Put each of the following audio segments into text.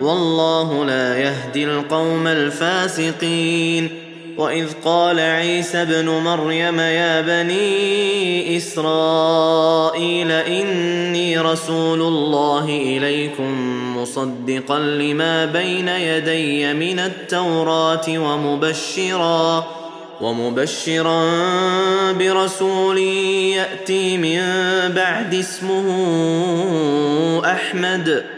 والله لا يهدي القوم الفاسقين. وإذ قال عيسى ابن مريم يا بني إسرائيل إني رسول الله إليكم مصدقا لما بين يدي من التوراة ومبشرا ومبشرا برسول يأتي من بعد اسمه أحمد.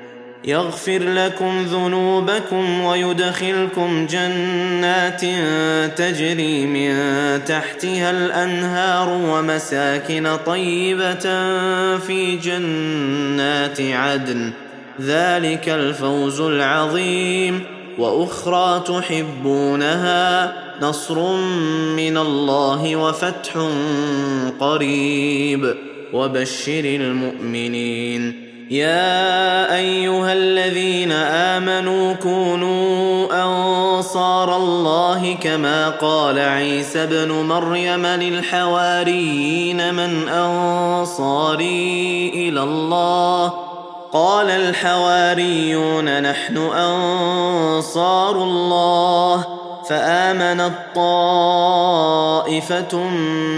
يغفر لكم ذنوبكم ويدخلكم جنات تجري من تحتها الأنهار ومساكن طيبة في جنات عدن. ذلك الفوز العظيم. وأخرى تحبونها نصر من الله وفتح قريب. وبشر المؤمنين. يا أيها الذين آمنوا كونوا أنصار الله كما قال عيسى ابن مريم للحواريين من أنصاري إلى الله. قال الحواريون نحن أنصار الله. فامنت طائفه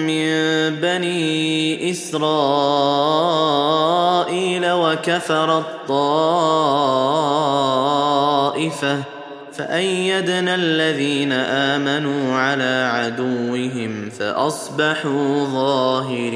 من بني إسرائيل. وكفرت طائفه فأيدنا الذين آمنوا على عدوهم فأصبحوا ظاهرين.